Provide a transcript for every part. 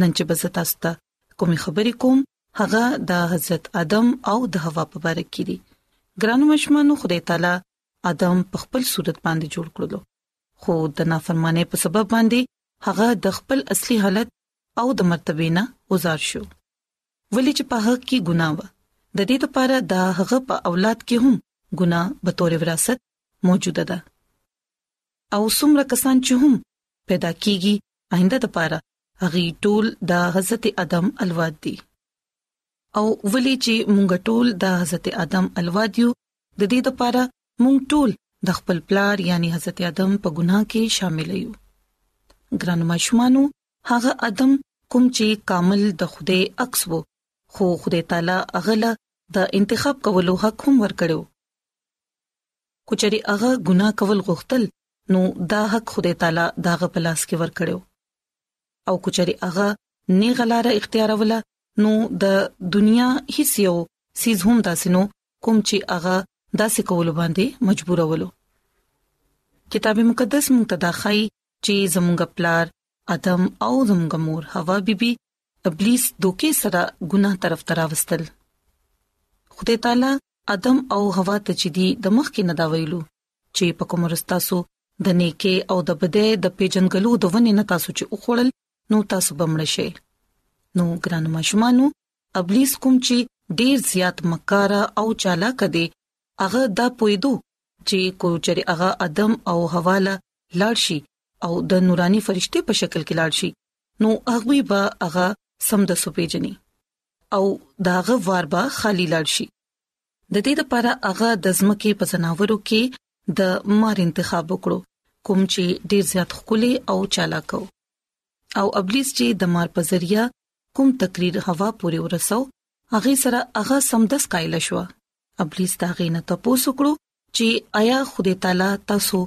نن چې بز تاسو ته کومې خبرې کوم هغه د حضرت ادم او د حوا په اړه کې دي ګرانو مشمانو خدای تعالی ادم په خپل صورت باندې جوړ کړلو خو د نافرمانه په سبب باندې هغه د خپل اصلي حالت او د مرتبه نه وزار شو ولې چې په حق کې ګناه و د دې لپاره د هغه په اولاد کې هم ګناه به تور وراثت موجوده ده او څومره کسان چې هم پیدا کیږي آینده د پاره هغه ټول د حضرت ادم الواد دي او ولې چې مونږ ټول د حضرت ادم الواد یو د دې د پاره مونږ ټول د خپل پلار یعنی حضرت ادم په ګناه کې شامل یو ګران مشمانو هغه ادم کوم چې کامل د خوده عکس وو خو خدای تعالی اغله د انتخاب کولو حق هم ورکړو کچري هغه ګناه کول غوښتل نو دا حق خدای تعالی داغه په لاس کې ورکړو او کچري هغه نه غلاره اختیاروله نو د دنیا هیڅ یو سیز هم داسې نو کوم چې هغه داسې کول باندې مجبورولو کتاب مقدس مونږ ته دا خای چې زمونږ پلار ادم او زمونږ مور حوا بیبي ابلیس دوکې سره ګناه طرف تراوستل خدای تعالی ادم او حوا ته چې دی د مخ کې نه دا ویلو چې په کوم ورځ تاسو د نیکه او د بده د پیجنګلو د ونې نه تاسو چې وخوړل نو تاسو بمړ شئ نو ګران ماشومانو ابلیس کوم چې ډیر زیات مکاره او چالاک دی هغه دا پویدو چې کوچري هغه ادم او حوا له لاړ شي او د نوراني فرشته په شکل کې لاړ شي نو هغه به هغه سم د سپېجني او داغه وار به خالی لاړ شي د دې لپاره هغه د ځمکې په ځناورو کې د مار انتخاب وکړو کوم چې ډیر زیات خولي او چالاک او ابلیس چې د مار په ذریعہ کوم تقریر هوا پورې ورسو هغه سره هغه سمدس قائل شو ابلیس دا غینه تاسو کړو چې آیا خدای تعالی تاسو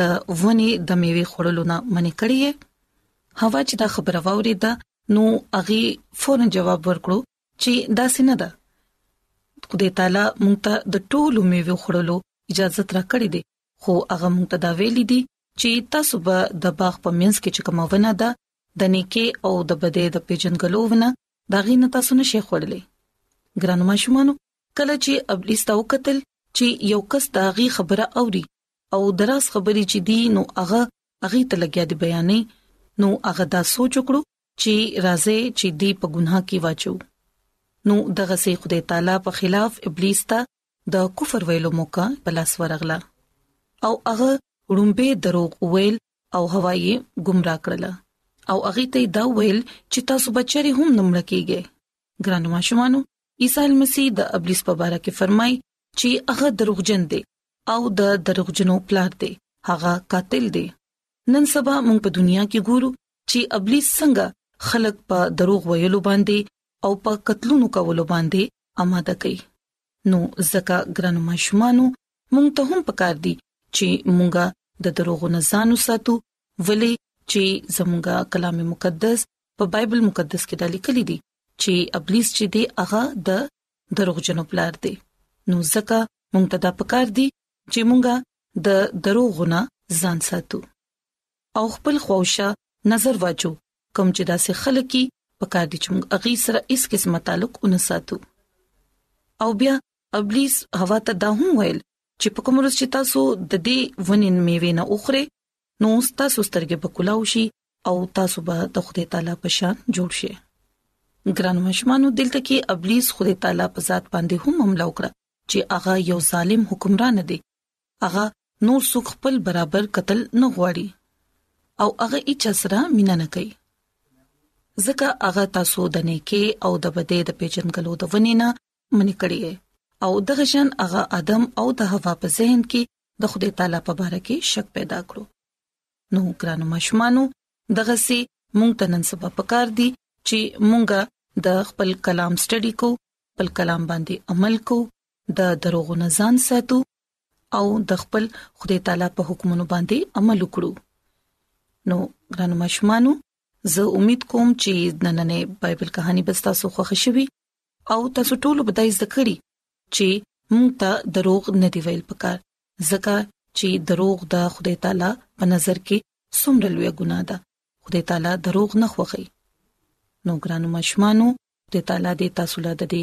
د ونی د میوه خورلو نه منې کړی هوا چې دا خبره ووري دا نو هغه فورن جواب ورکړو چې داسې نه ده خدای تعالی مونږ ته د ټولو میوه خورلو اجازه ترا کړې دي خو هغه مونږ ته دا ویل دي چې تاسو به د باغ په منځ کې چې کومه ونه ده د نیکه او د بده د پیجنګلو ونه دا غي نه تاسو نشي خورلې ګرانو ماشومانو کله چې ابلیس تاو قتل چې یو کس دا غي خبره اوري او دراس خبري چې دی نو هغه هغه ته لګیا دی بیانې نو هغه دا سوچ وکړو چې راځي چې دی په ګناه کې واچو نو دغه سي خدای تعالی په خلاف ابلیس ته د کفر ویلو موقع بلاس ورغله او هغه رومبه دروغ ویل او هوايي گمراه کړل او هغه ته دا ویل چې تاسو بچره هم نمړ کیږئ ګران ماشومانو عیسی مسیح د ابلیس په اړه کې فرمای چې هغه دروغجن دی او د دروغجنو پلار دی هغه قاتل دی نن سبا موږ په دنیا کې ګورو چی ابلیس څنګه خلک په دروغ ویلو باندې او په قتلونو کولو باندې آماده کوي نو زکه ګرانو ماشومانو مونږ ته هم پکار دي چې مونږه د دروغو نه ځان وساتو ولی چې زمونږه کلام مقدس په بایبل مقدس کې د لیکل دي چې ابلیس چې دی هغه د دروغ جنو پلار دی نو زکه مونږ ته دا پکار دي چې مونږه د دروغونه ځان ساتو او خپل خوښه نظر واچو کوم چې داسې خلک کی په کار دي چې موږ اغي سره هیڅ قسمه تعلق ونه ساتو او بیا ابلیس هوا ته دا هم ویل چې په کوم ورځ چې تاسو د دې ونین میوه نه اوخره نو تاسو سترګې په کلاو شي او تاسو به د خدای تعالی په شان جوړ شئ ګران مشمانو دلته کې ابلیس خدای تعالی په ذات باندې هم حمله وکړه چې هغه یو ظالم حکمران دی هغه نور څوک خپل برابر قتل نه غواړي او هغه هیڅ سره مینا نه کوي ځکه هغه تاسو د نیکه او د بده د پیژنګلو د ونی نه منې کړی او دغه شان هغه ادم او د هوا په ذهن کې د خدای تعالی په باره کې شک پیدا کړو نو ګرانو مشمانو دغه سي مونږ ته نن سبا پکار دي چې مونږه د خپل کلام سټډي کو خپل کلام باندې عمل کو د دروغو نه ځان ساتو او د خپل خدای تعالی په حکمونو باندې عمل وکړو نو ګران مشمانو زه امید کوم چې نننې بایبل کہانی به تاسو خوښ شي او تاسو ټول به دای زکرې چې موږ ته دروغ نه دی ویل پکار ځکه چې دروغ د خدای تعالی په نظر کې څومره لوی ګناه ده خدای تعالی دروغ نه خوښي نو ګران مشمانو خدای تعالی دې تاسو له دې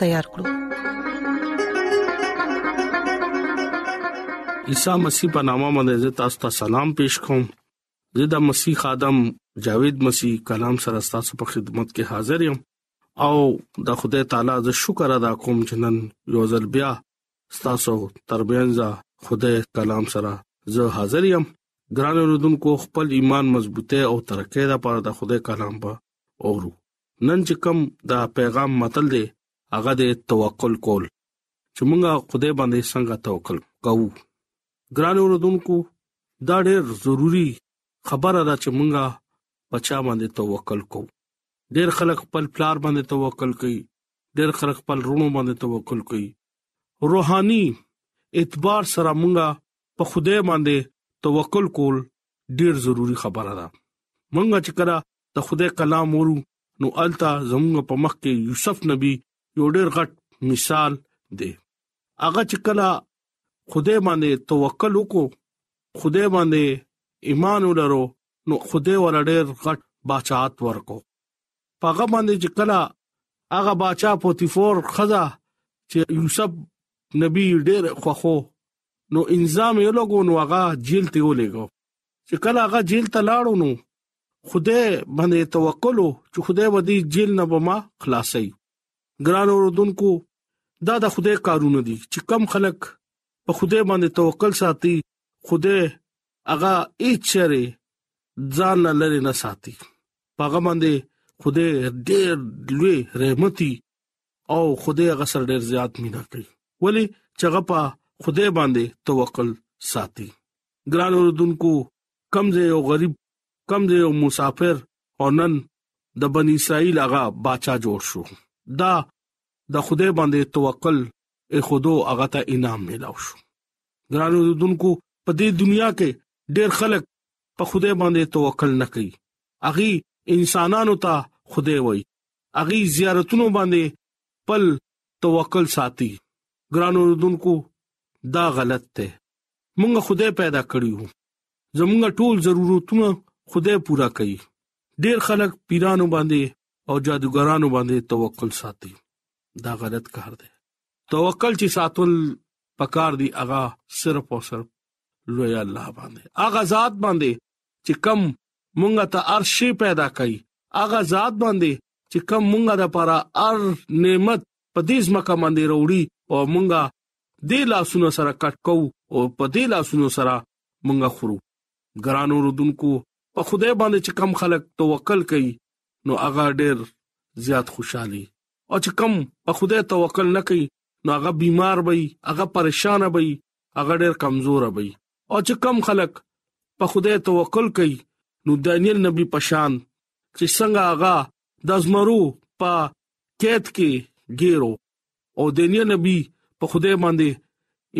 تیار کړو عیسی مسیح په نامه باندې تاسو ته سلام پېښ کوم زه د مسیح خادم جاوید مسیح کلام سره تاسو په خدمت کې حاضر یم او د خدای تعالی ز شکر ادا کوم چې نن یو ځل بیا تاسو تربینځه خدای کلام سره زه حاضر یم ګران اوردونکو خپل ایمان مضبوطه او ترقه لپاره د خدای کلام په اورو نن چې کوم دا پیغام متل دی هغه د توکل کول چې مونږه خدای باندې څنګه توکل کوو ګران اوردونکو دا ډېر ضروری خبره ده چې مونږه پچا باندې توکل کوو ډېر خلک خپل پلار باندې توکل کوي ډېر خلک خپل رونو باندې توکل کوي روحاني اعتبار سره مونږه په خوده باندې توکل کول ډېر ضروری خبره ده مونږه چې کړه د خدای کلام ورو نو التا زموږ په مخ کې یوسف نبی یو ډېر غټ مثال دی هغه چې کله خدای باندې توکل وکړو خدای باندې ایمان ولرو نو خدای ور ډېر غټ بچات ورکو پاغه باندې چې کله هغه بچا پوتیفور خزا چې یوسف نبی ډېر خوخو نو انظام یې لګو نو هغه جیل ته ولېګو چې کله هغه جیل ته لاړو نو خدای باندې توکل او چې خدای ودی جیل نه بما خلاصي ګران اوردونکو دا د خدای کارونه دي چې کم خلک په خدای باندې توکل ساتي خدای هغه هیڅ چره ځان نه لری نه ساتي پاغه باندې خدای ډېر لوی رحمتي او خدای هغه سره ډېر زیات مینا کوي ولی چې هغه په خدای باندې توکل ساتي ګران اوردونکو کم دی یو غریب کم دی یو مسافر او نن د بنی اسرائیل هغه بچا جوړ شو دا د خدای باندې توکل ای خودو هغه ته انعام ملاو شو ګرانو دونکو په دې دنیا کې ډېر خلک په خدای باندې توکل نه کوي اغي انسانانو ته خدای وای اغي زیارتونو باندې پل توکل ساتي ګرانو دونکو دا غلط دی مونږ خدای پیدا کړیو زمونږ ټول ضرورتونه خدای پورا کوي ډیر خلک پیرانو باندې او جادوګرانو باندې توکل ساتي دا غلط کار دی توکل چې ساتل پکار دی هغه صرف او صرف لوی الله باندې هغه ذات باندې چې کم مونږه ته ارشي پیدا کړي هغه ذات باندې چې کم مونږه د پاره ار نعمت په دې ځمکه باندې وروړي او مونږه دې لاسونو سره کټ کو او په دې لاسونو سره مونږه خورو ګرانو رودونکو په خدای باندې چې کم خلک توکل کوي نو هغه ډېر زیات خوشحالي او چې کم په خدای توکل نه کوي نو هغه بیمار وي هغه پریشان وي هغه ډېر کمزور وي او چې کم خلک په خدای توکل کوي نو دانیل نبی پشان چې څنګه هغه د زمرو په کېد کې ګیرو او دنیا نبی په خدای باندې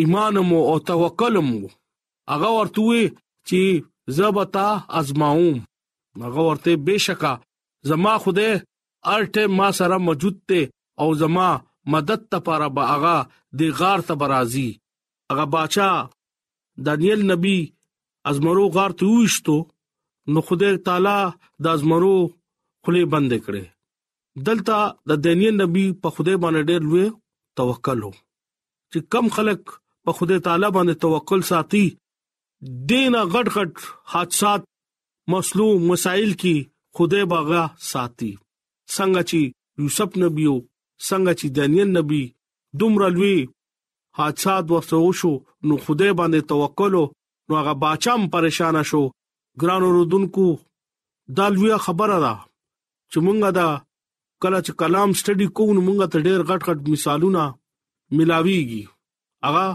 ایمان مو او توکل مو هغه ورته وی چې زبتا ازماوم هغه ورته بشکا زما خدای ارټه ما سره موجود ته او زما مدد لپاره به هغه د غار ته برازي هغه بچا دانیل نبی ازمرو غار ته وښتو نو خدای تعالی د ازمرو خله بند کړي دلته د دنیا نبی په خدای باندې ډېر لوی توکل وو چې کم خلک په خدای تعالی باندې توکل ساتي دینه غټ غټ حادثات مسلو مسائل کې خدای باغا ساتي څنګه چې یوسف نبی او څنګه چې دانیل نبی دومره لوی حادثات ورته وشو نو خدای باندې توکل نو هغه بچام پریشان شو ګران رودونکو دا لوی خبره ده چې مونږه دا کله چې کلام سټډي کوو نو مونږه ته ډېر غټ غټ مثالونه ملاويږي هغه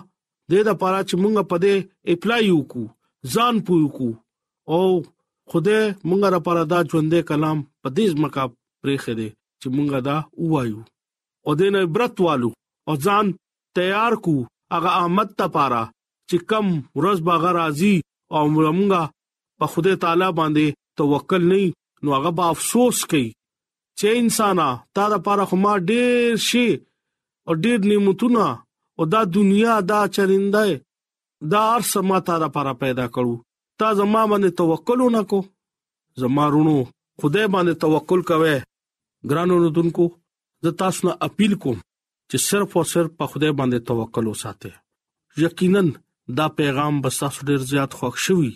د دې لپاره چې مونږه په دې اپلای وکړو ځان پوي کو او خدای مونږه لپاره دا ژوندې کلام په دې ځمکه پرې خره چې مونږه دا وایو او دې نه عبرت والو او ځان تیار کو هغه آمد ته پاره چې کم ورځ باغ راضي او مونږه په خدای تعالی باندې توکل نه نو هغه به افسوس کوي چې انسانا تا د پاره خو ما ډېر شي او ډېر نعمتونه او دا دنیا دا چرنده دا ارس ما تا د پاره پیدا کړو تا زما باندې توکل ونکو زما رونو خدای باندې توکل کوي ګرانو رودونکو زه تاسو نه اپیل کوم چې صرف او صرف په خدای باندې توکل وساته یقینا دا پیغام بس تاسو ډیر زیات خوښ شوي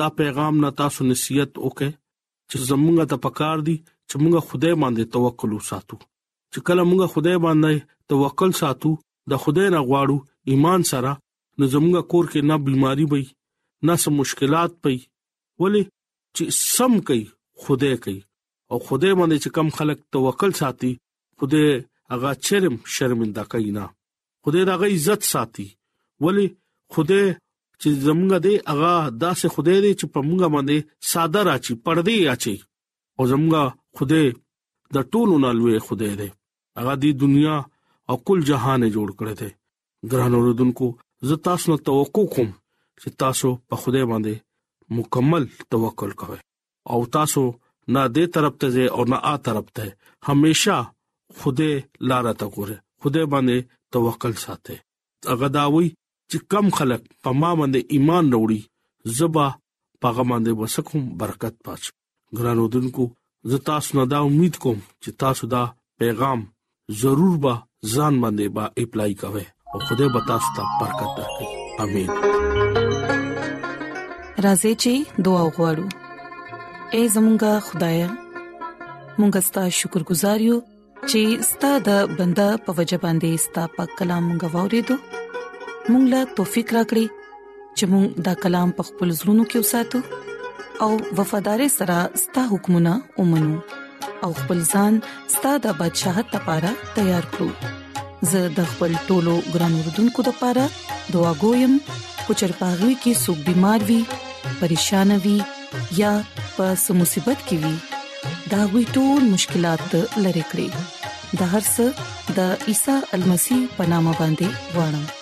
دا پیغام نه تاسو نصیحت وکړي چې زمونږ ته پکار دي چې موږ خدای باندې توکل وساتو چې کله موږ خدای باندې توکل ساتو د خدای نه غواړو ایمان سره نو زمونږ کور کې نه بيماري وي نه سم مشکلات پي ولې چې سم کوي خدای کوي او خدای باندې چې کم خلک توکل ساتي خدای هغه چرم شرمنده کوي نه خدای دا غي عزت ساتي ولی خدای چې زمونږ دې اغا داسې خدای دې چې په مونږ باندې ساده راچی پردي اچي او زمونږ خدای د ټولو نه لوی خدای دې اغا دې دنیا او کل جهان جوړ کړی دی ګران اوردونکو زه تاسو نه توقع کوم چې تاسو په خدای باندې مکمل توکل کوئ او تاسو نه دې طرف ته ځي او نه آ طرف ته هميشه خوده لار ته ګوره خوده باندې توکل ساته هغه دا وی چې کم خلک په ما باندې ایمان وروړي زبا پاغه باندې وسکم برکت پاچ ګرانو دنکو زه تاسو نه دا امید کوم چې تاسو دا پیغام ضرور به ځان باندې با اپلای کوي او خدای به تاسو ته برکت درکړي امين راځي چې دعا وغوړو اے زمونږ خدای مونږ ستاسو شکر گزار یو چې ستاسو د بندا په وجبان دي ستاسو په کلام غوړې دو مونږ لا توفيق راکړي چې موږ دا کلام په خپل زړونو کې وساتو او وفادار سره ستاسو حکمونه ومنو او خپل ځان ستاسو د بدشاهت لپاره تیار کړو زه د خپل ټولو ګران وردونکو لپاره دعا کوم چې چرپاغوي کې سګ بيمار وي پریشان وي یا په سمصيبت کې وي دا وي ټول مشکلات لری کړی د هر څه د عیسی المسی پنامه باندې وړم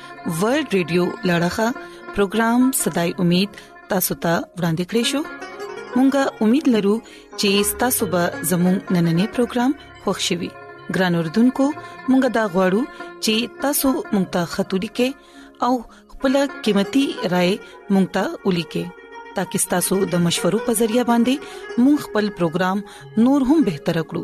ورلد رادیو لړغا پروگرام صداي امید تاسو ته ورانده کړی شو مونږه امید لرو چې تاسو به زموږ نننې پروګرام خوښیوي ګران اوردونکو مونږه دا غواړو چې تاسو مونږ ته خاطري کې او خپل قیمتي رائے مونږ ته ولي کې ترڅو تاسو د مشورو په ذریعہ باندې مونږ خپل پروګرام نور هم بهتر کړو